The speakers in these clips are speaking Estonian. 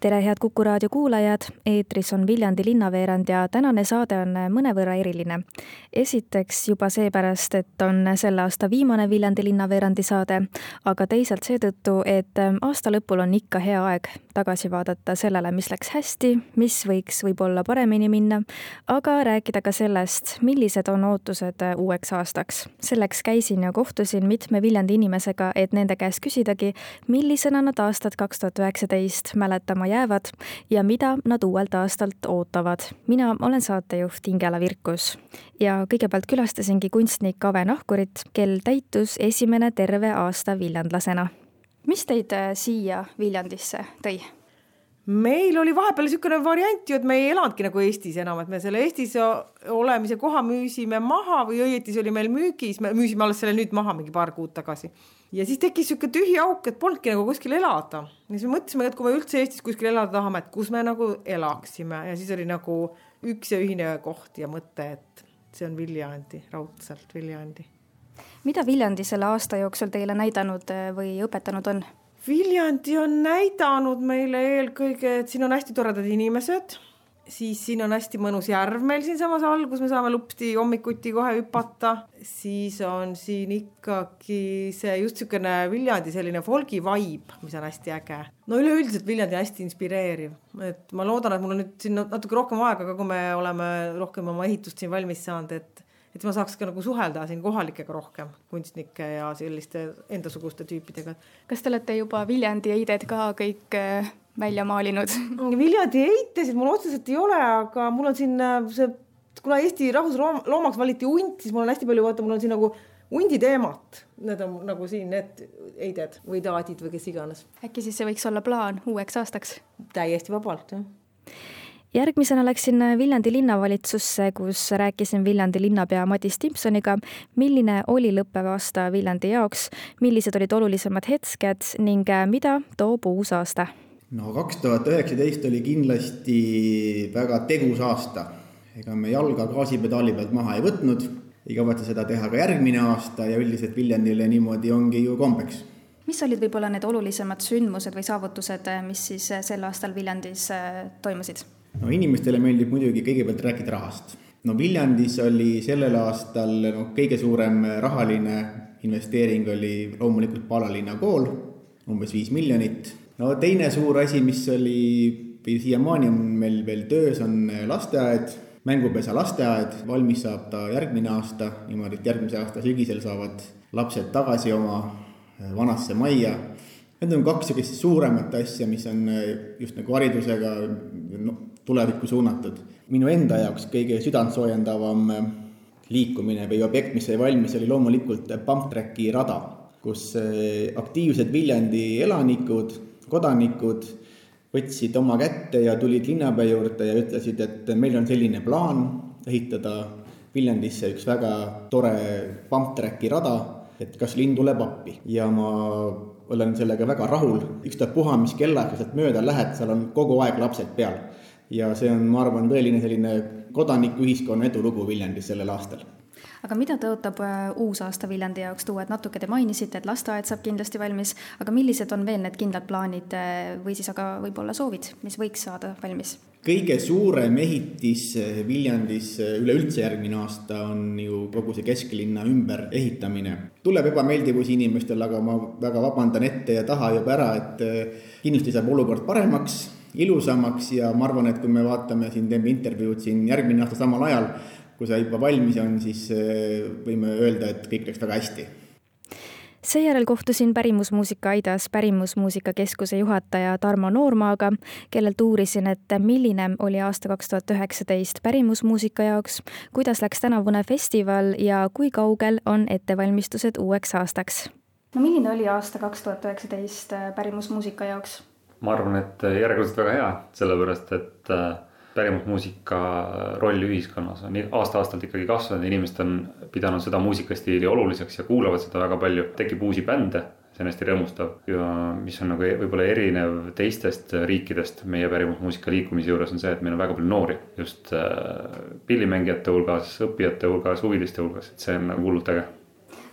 tere, head Kuku raadio kuulajad, eetris on Viljandi linnaveerand ja tänane saade on mõnevõrra eriline. esiteks juba seepärast, et on selle aasta viimane Viljandi linnaveerandi saade, aga teisalt seetõttu, et aasta lõpul on ikka hea aeg tagasi vaadata sellele, mis läks hästi, mis võiks võib-olla paremini minna, aga rääkida ka sellest, millised on ootused uueks aastaks. selleks käisin ja kohtusin mitme Viljandi inimesega, et nende käest küsidagi, millisena nad aastat kaks tuhat üheksateist mäletama jäävad jäävad ja mida nad uuelt aastalt ootavad. mina olen saatejuht Ingela Virkus ja kõigepealt külastasingi kunstnik Ave Nahkurit, kel täitus esimene terve aasta viljandlasena. mis teid äh, siia Viljandisse tõi? Meil oli vahepeal niisugune variant ju, et me ei elanudki nagu Eestis enam, et me selle Eestis olemise koha müüsime maha või õieti see oli meil müügis, me müüsime alles selle nüüd maha mingi paar kuud tagasi. ja siis tekkis niisugune tühi auk, et polnudki nagu kuskil elada. ja siis me mõtlesime, et kui me üldse Eestis kuskil elada tahame, et kus me nagu elaksime ja siis oli nagu üks ja ühine koht ja mõte, et see on Viljandi, raudselt Viljandi. mida Viljandi selle aasta jooksul teile näidanud või õpetanud on? Viljandi on näidanud meile eelkõige, et siin on hästi toredad inimesed, siis siin on hästi mõnus järv meil siinsamas all, kus me saame lupsti hommikuti kohe hüpata, siis on siin ikkagi see just niisugune Viljandi selline folgi vibe, mis on hästi äge. no üleüldiselt Viljandi on hästi inspireeriv, et ma loodan, et mul on nüüd siin natuke rohkem aega, ka kui me oleme rohkem oma ehitust siin valmis saanud, et et ma saaks ka nagu suhelda siin kohalikega rohkem, kunstnike ja selliste endasuguste tüüpidega. kas te olete juba Viljandi eided ka kõik äh, välja maalinud? Viljandi eitesid mul otseselt ei ole, aga mul on siin äh, see, kuna Eesti rahvusloomaks valiti hunt, siis mul on hästi palju, vaata, mul on siin nagu hundi teemat, need on nagu siin need eided või taadid või kes iganes. äkki siis see võiks olla plaan uueks aastaks? täiesti vabalt, jah järgmisena läksin Viljandi linnavalitsusse, kus rääkisin Viljandi linnapea Madis Timpsoniga, milline oli lõppev aasta Viljandi jaoks, millised olid olulisemad hetked ning mida toob uus aasta? no kaks tuhat üheksateist oli kindlasti väga tegus aasta. ega me jalga gaasipedaali pealt maha ei võtnud, ei kavatse seda teha ka järgmine aasta ja üldiselt Viljandile niimoodi ongi ju kombeks mis olid võib-olla need olulisemad sündmused või saavutused, mis siis sel aastal Viljandis toimusid? No inimestele meeldib muidugi kõigepealt rääkida rahast. no Viljandis oli sellel aastal noh, kõige suurem rahaline investeering oli loomulikult Paala linnakool, umbes viis miljonit. no teine suur asi, mis oli või siiamaani on meil veel töös, on lasteaed, mängupesa lasteaed, valmis saab ta järgmine aasta, niimoodi, et järgmise aasta sügisel saavad lapsed tagasi oma vanasse majja Need on kaks sellist suuremat asja, mis on just nagu haridusega no, tulevikku suunatud. minu enda jaoks kõige südantsoojendavam äh, liikumine või objekt, mis sai valmis, oli loomulikult pump track'i rada, kus äh, aktiivsed Viljandi elanikud, kodanikud võtsid oma kätte ja tulid linnapea juurde ja ütlesid, et meil on selline plaan ehitada Viljandisse üks väga tore pump track'i rada, et kas linn tuleb appi. Ja ma olen sellega väga rahul, ükstapuha, mis kellaga sealt mööda lähed, seal on kogu aeg lapsed peal ja see on, ma arvan, tõeline selline kodanikuühiskonna edulugu Viljandis sellel aastal aga mida tõotab äh, uus aasta Viljandi jaoks tuua, et natuke te mainisite, et lasteaed saab kindlasti valmis, aga millised on veel need kindlad plaanid äh, või siis aga võib-olla soovid, mis võiks saada valmis? kõige suurem ehitis äh, Viljandis üleüldse järgmine aasta on ju kogu see kesklinna ümberehitamine. tuleb ebameeldivusi inimestele, aga ma väga vabandan ette ja taha juba ära, et kindlasti saab olukord paremaks ilusamaks ja ma arvan, et kui me vaatame siin, teeme intervjuud siin järgmine aasta samal ajal, kui see juba valmis on, siis eh, võime öelda, et kõik läks väga hästi seejärel kohtusin Pärimusmuusika Aidas Pärimusmuusika Keskuse juhataja Tarmo Noormaaga, kellelt uurisin, et milline oli aasta kaks tuhat üheksateist pärimusmuusika jaoks, kuidas läks tänavune festival ja kui kaugel on ettevalmistused uueks aastaks. no milline oli aasta kaks tuhat üheksateist pärimusmuusika jaoks? Ma arvan, et järjekordselt väga hea, sellepärast et äh, pärimusmuusika roll ühiskonnas on aasta-aastalt ikkagi kasvanud, inimesed on pidanud seda muusikastiili oluliseks ja kuulavad seda väga palju, tekib uusi bände see on hästi rõõmustav. Ja mis on nagu võib-olla erinev teistest riikidest meie pärimusmuusika liikumise juures on see, et meil on väga palju noori. Just äh, pillimängijate hulgas, õppijate hulgas, huviliste hulgas, et see on nagu hullult äge.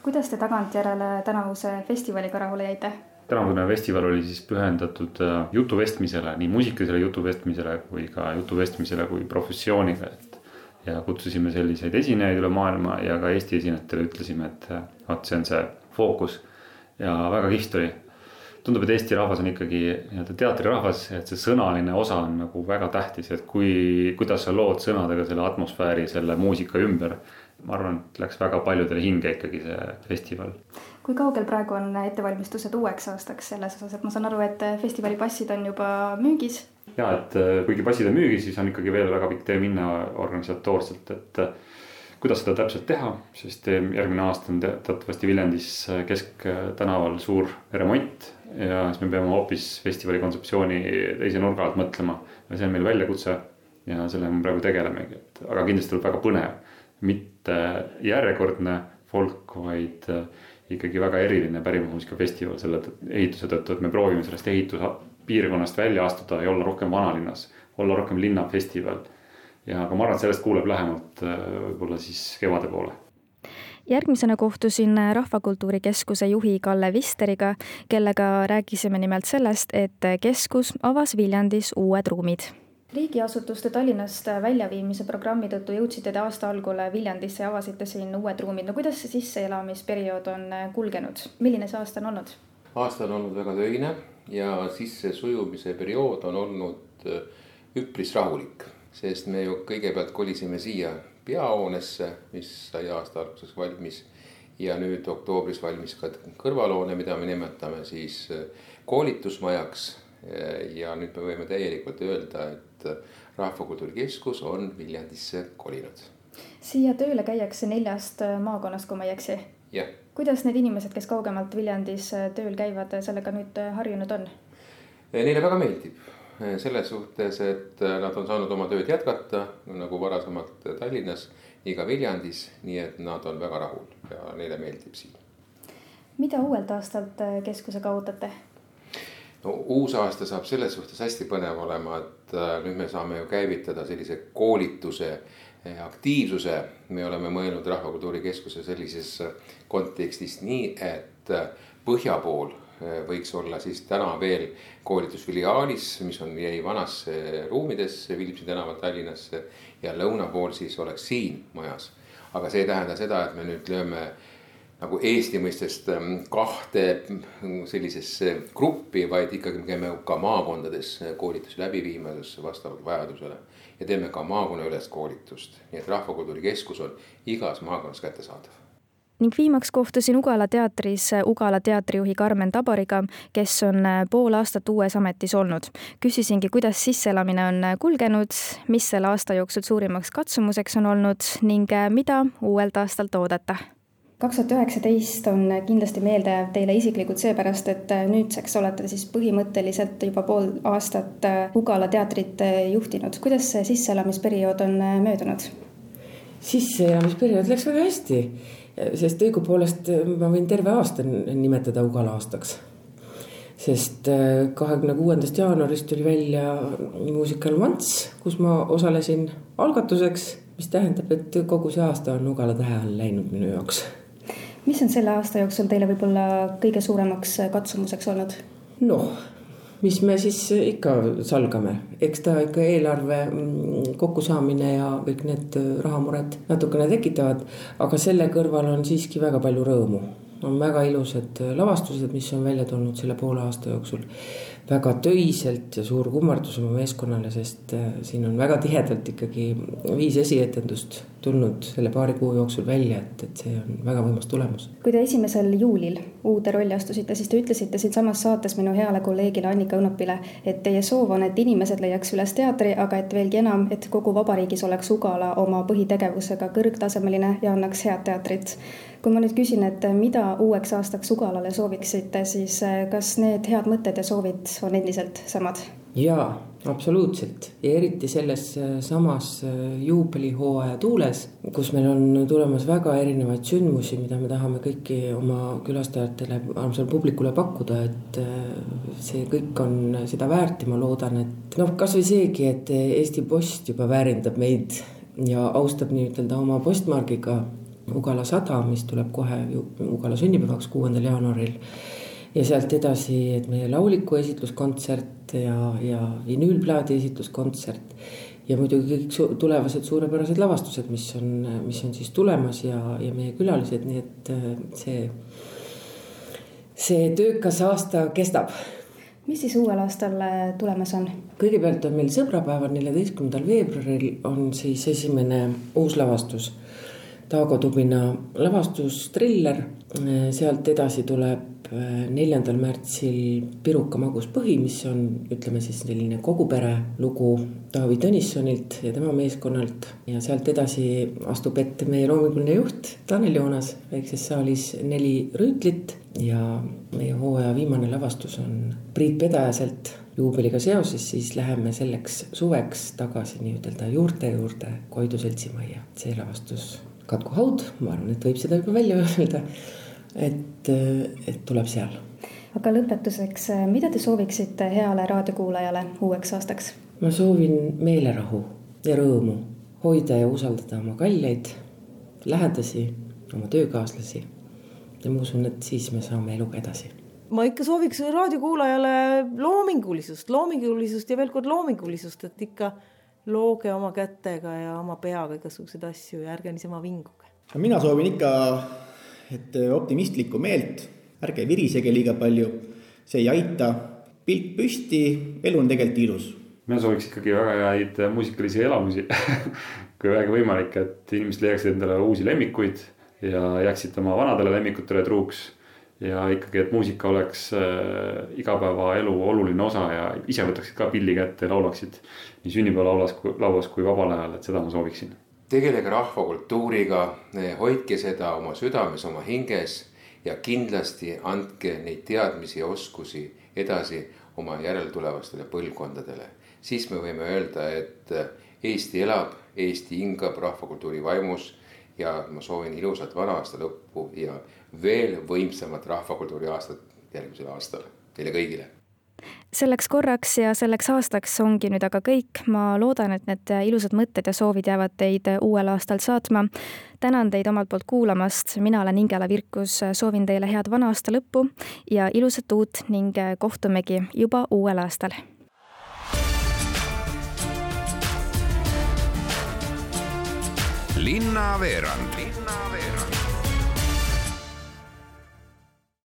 Kuidas te tagantjärele tänavuse festivaliga rahule jäite? tänavune festival oli siis pühendatud äh, jutuvestmisele, nii muusikalisele jutuvestmisele kui ka jutuvestmisele kui professioonile, et ja kutsusime selliseid esinejaid üle maailma ja ka Eesti esinejatele ütlesime, et äh, vot see on see fookus ja väga kihvt oli. Tundub, et Eesti rahvas on ikkagi nii-öelda teatrirahvas, et see sõnaline osa on nagu väga tähtis, et kui, kuidas sa lood sõnadega selle atmosfääri selle muusika ümber. ma arvan, et läks väga paljudele hinge ikkagi see festival. kui kaugel praegu on ettevalmistused uueks aastaks selles osas, et ma saan aru, et festivali passid on juba müügis? ja et äh, kuigi passid on müügis, siis on ikkagi veel väga pikk tee minna organisatoorselt, et kuidas seda täpselt teha, sest järgmine aasta on teatavasti Viljandis äh, Kesktänaval suur remont ja siis me peame hoopis festivali kontseptsiooni teise nurga alt mõtlema. ja see on meil väljakutse ja sellega me praegu tegelemegi, et aga kindlasti tuleb väga põnev, mitte järjekordne folk, vaid äh, ikkagi väga eriline pärimusmuusikafestival selle ehituse tõttu, et me proovime sellest ehituspiirkonnast välja astuda ja olla rohkem vanalinnas, olla rohkem linnafestival ja aga ma arvan, et sellest kuuleb lähemalt äh, võib-olla siis kevade poole järgmisena kohtusin Rahvakultuuri Keskuse juhi Kalle Visteriga, kellega rääkisime nimelt sellest, et keskus avas Viljandis uued ruumid. riigiasutuste Tallinnast väljaviimise programmi tõttu jõudsite te aasta algul Viljandisse ja avasite siin uued ruumid. no kuidas see sisseelamisperiood on kulgenud, milline see aasta on olnud? aasta on olnud väga töine ja sissesujumise periood on olnud üpris rahulik sest me ju kõigepealt kolisime siia peahoonesse, mis sai aasta alguses valmis. ja nüüd oktoobris valmis ka kõrvalhoone, mida me nimetame siis äh, koolitusmajaks. ja nüüd me võime täielikult öelda, et äh, Rahvakultuuri Keskus on Viljandisse kolinud. siia tööle käiakse neljast maakonnast, kui ma ei eksi. jah. kuidas need inimesed, kes kaugemalt Viljandis tööl käivad, sellega nüüd harjunud on? Neile väga meeldib selles suhtes, et nad on saanud oma tööd jätkata nagu varasemalt Tallinnas, nii ka Viljandis, nii et nad on väga rahul ja neile meeldib siin. mida uuelt aastalt keskusega ootate? no uus aasta saab selles suhtes hästi põnev olema, et nüüd me saame ju käivitada sellise koolituse aktiivsuse. me oleme mõelnud Rahvakultuuri Keskuse sellises kontekstis nii, et põhja pool võiks olla siis täna veel koolitusfiliaalis, mis on, jäi vanasse ruumidesse Viljandi tänaval Tallinnasse. ja lõuna pool siis oleks siin majas. aga see ei tähenda seda, et me nüüd lööme nagu Eesti mõistest ähm, kahte sellisesse gruppi, vaid ikkagi me käime ka maakondades koolitusi läbi viimas vastavalt vajadusele. ja teeme ka maakonnaülest koolitust, nii et Rahvakultuuri Keskus on igas maakonnas kättesaadav ning viimaks kohtusin Ugala teatris Ugala teatrijuhi Karmen Taboriga, kes on pool aastat uues ametis olnud. küsisingi, kuidas sisseelamine on kulgenud, mis selle aasta jooksul suurimaks katsumuseks on olnud ning mida uuelt aastalt oodata kaks tuhat üheksateist on kindlasti meeldejääv teile isiklikult seepärast, et nüüdseks olete siis põhimõtteliselt juba pool aastat Ugala teatrit juhtinud. kuidas see sisseelamisperiood on möödunud? sisseelamisperiood läks väga hästi sest õigupoolest ma võin terve aasta nimetada Ugala aastaks. sest äh, kahekümne kuuendast jaanuarist tuli välja muusikal Vants, kus ma osalesin algatuseks, mis tähendab, et kogu see aasta on Ugala tähe all läinud minu jaoks. mis on selle aasta jooksul teile võib-olla kõige suuremaks katsumuseks olnud? noh mis me siis ikka salgame, eks ta ikka eelarve mm, kokkusaamine ja kõik need rahamured natukene tekitavad, aga selle kõrval on siiski väga palju rõõmu. on väga ilusad lavastused, mis on välja tulnud selle poole aasta jooksul väga töiselt ja suur kummardus oma meeskonnale, sest äh, siin on väga tihedalt ikkagi viis esietendust tulnud selle paari kuu jooksul välja, et, et see on väga võimas tulemus. kui te esimesel juulil uude rolli astusite, siis te ütlesite siinsamas saates minu heale kolleegile Annika Õunapile, et teie soov on, et inimesed leiaks üles teatri, aga et veelgi enam, et kogu vabariigis oleks Ugala oma põhitegevusega kõrgtasemeline ja annaks head teatrit kui ma nüüd küsin, et mida uueks aastaks Ugalale sooviksite, siis kas need head mõtted ja soovid on endiselt samad? jaa, absoluutselt ja eriti selles äh, samas äh, juubelihooaja tuules, kus meil on tulemas väga erinevaid sündmusi, mida me tahame kõiki oma külastajatele, armsale publikule pakkuda, et see kõik on seda väärt ja ma loodan, et noh, kasvõi seegi, et Eesti Post juba väärindab meid ja austab nii-ütelda oma postmargiga Ugala sada, mis tuleb kohe Ugala sünnipäevaks, kuuendal jaanuaril ja sealt edasi, et meie lauliku esitluskontsert ja, ja vinüülplaadi esitluskontsert. ja muidugi kõik tulevased suurepärased lavastused, mis on, mis on siis tulemas ja, ja meie külalised, nii et äh, see, see töökas aasta kestab mis siis uuel aastal äh, tulemas on? kõigepealt on meil sõbrapäeval, neljateistkümnendal veebruaril on siis esimene uus lavastus. Taago Tubina lavastus Triller, sealt edasi tuleb neljandal märtsil Piruka magus põhi, mis on, ütleme siis selline kogu pere lugu Taavi Tõnissonilt ja tema meeskonnalt. ja sealt edasi astub ette meie loominguline juht Tanel Joonas väikses saalis Neli Rüütlit ja meie hooaja viimane lavastus on Priit Pedajaselt juubeliga seoses, siis läheme selleks suveks tagasi nii-ütelda juurte juurde Koidu seltsimajja. see lavastus Katku Haud, ma arvan, et võib seda juba välja öelda et, et tuleb seal. aga lõpetuseks, mida te sooviksite heale raadiokuulajale uueks aastaks? ma soovin meelerahu ja rõõmu, hoida ja usaldada oma kalleid, lähedasi, oma töökaaslasi. ja ma usun, et siis me saame eluga edasi ma ikka sooviks raadiokuulajale loomingulisust, loomingulisust ja veel kord loomingulisust, et ikka looge oma kätega ja oma peaga igasuguseid asju ja ärge niisama vinguge. mina soovin ikka et optimistlikku meelt, ärge virisege liiga palju, see ei aita, pilk püsti, elu on tegelikult ilus. mina sooviks ikkagi väga häid muusikalisi elamusi kui vähegi võimalik, et inimesed leiaksid endale uusi lemmikuid ja jääksid oma vanadele lemmikutele truuks ja ikkagi, et muusika oleks äh, igapäevaelu oluline osa ja ise võtaksid ka pilli kätte ja laulaksid nii sünnipäevalaulas, lauas kui vabal ajal, et seda ma sooviksin tegelege rahvakultuuriga, hoidke seda oma südames, oma hinges ja kindlasti andke neid teadmisi ja oskusi edasi oma järeltulevastele põlvkondadele. siis me võime öelda, et Eesti elab, Eesti hingab rahvakultuuri vaimus ja ma soovin ilusat vana aasta lõppu ja veel võimsamat rahvakultuuri aastat järgmisel aastal teile kõigile selleks korraks ja selleks aastaks ongi nüüd aga kõik. ma loodan, et need ilusad mõtted ja soovid jäävad teid uuel aastal saatma. tänan teid omalt poolt kuulamast, mina olen Ingela Virkus, soovin teile head vana aasta lõppu ja ilusat uut ning kohtumegi juba uuel aastal. Linnaveerand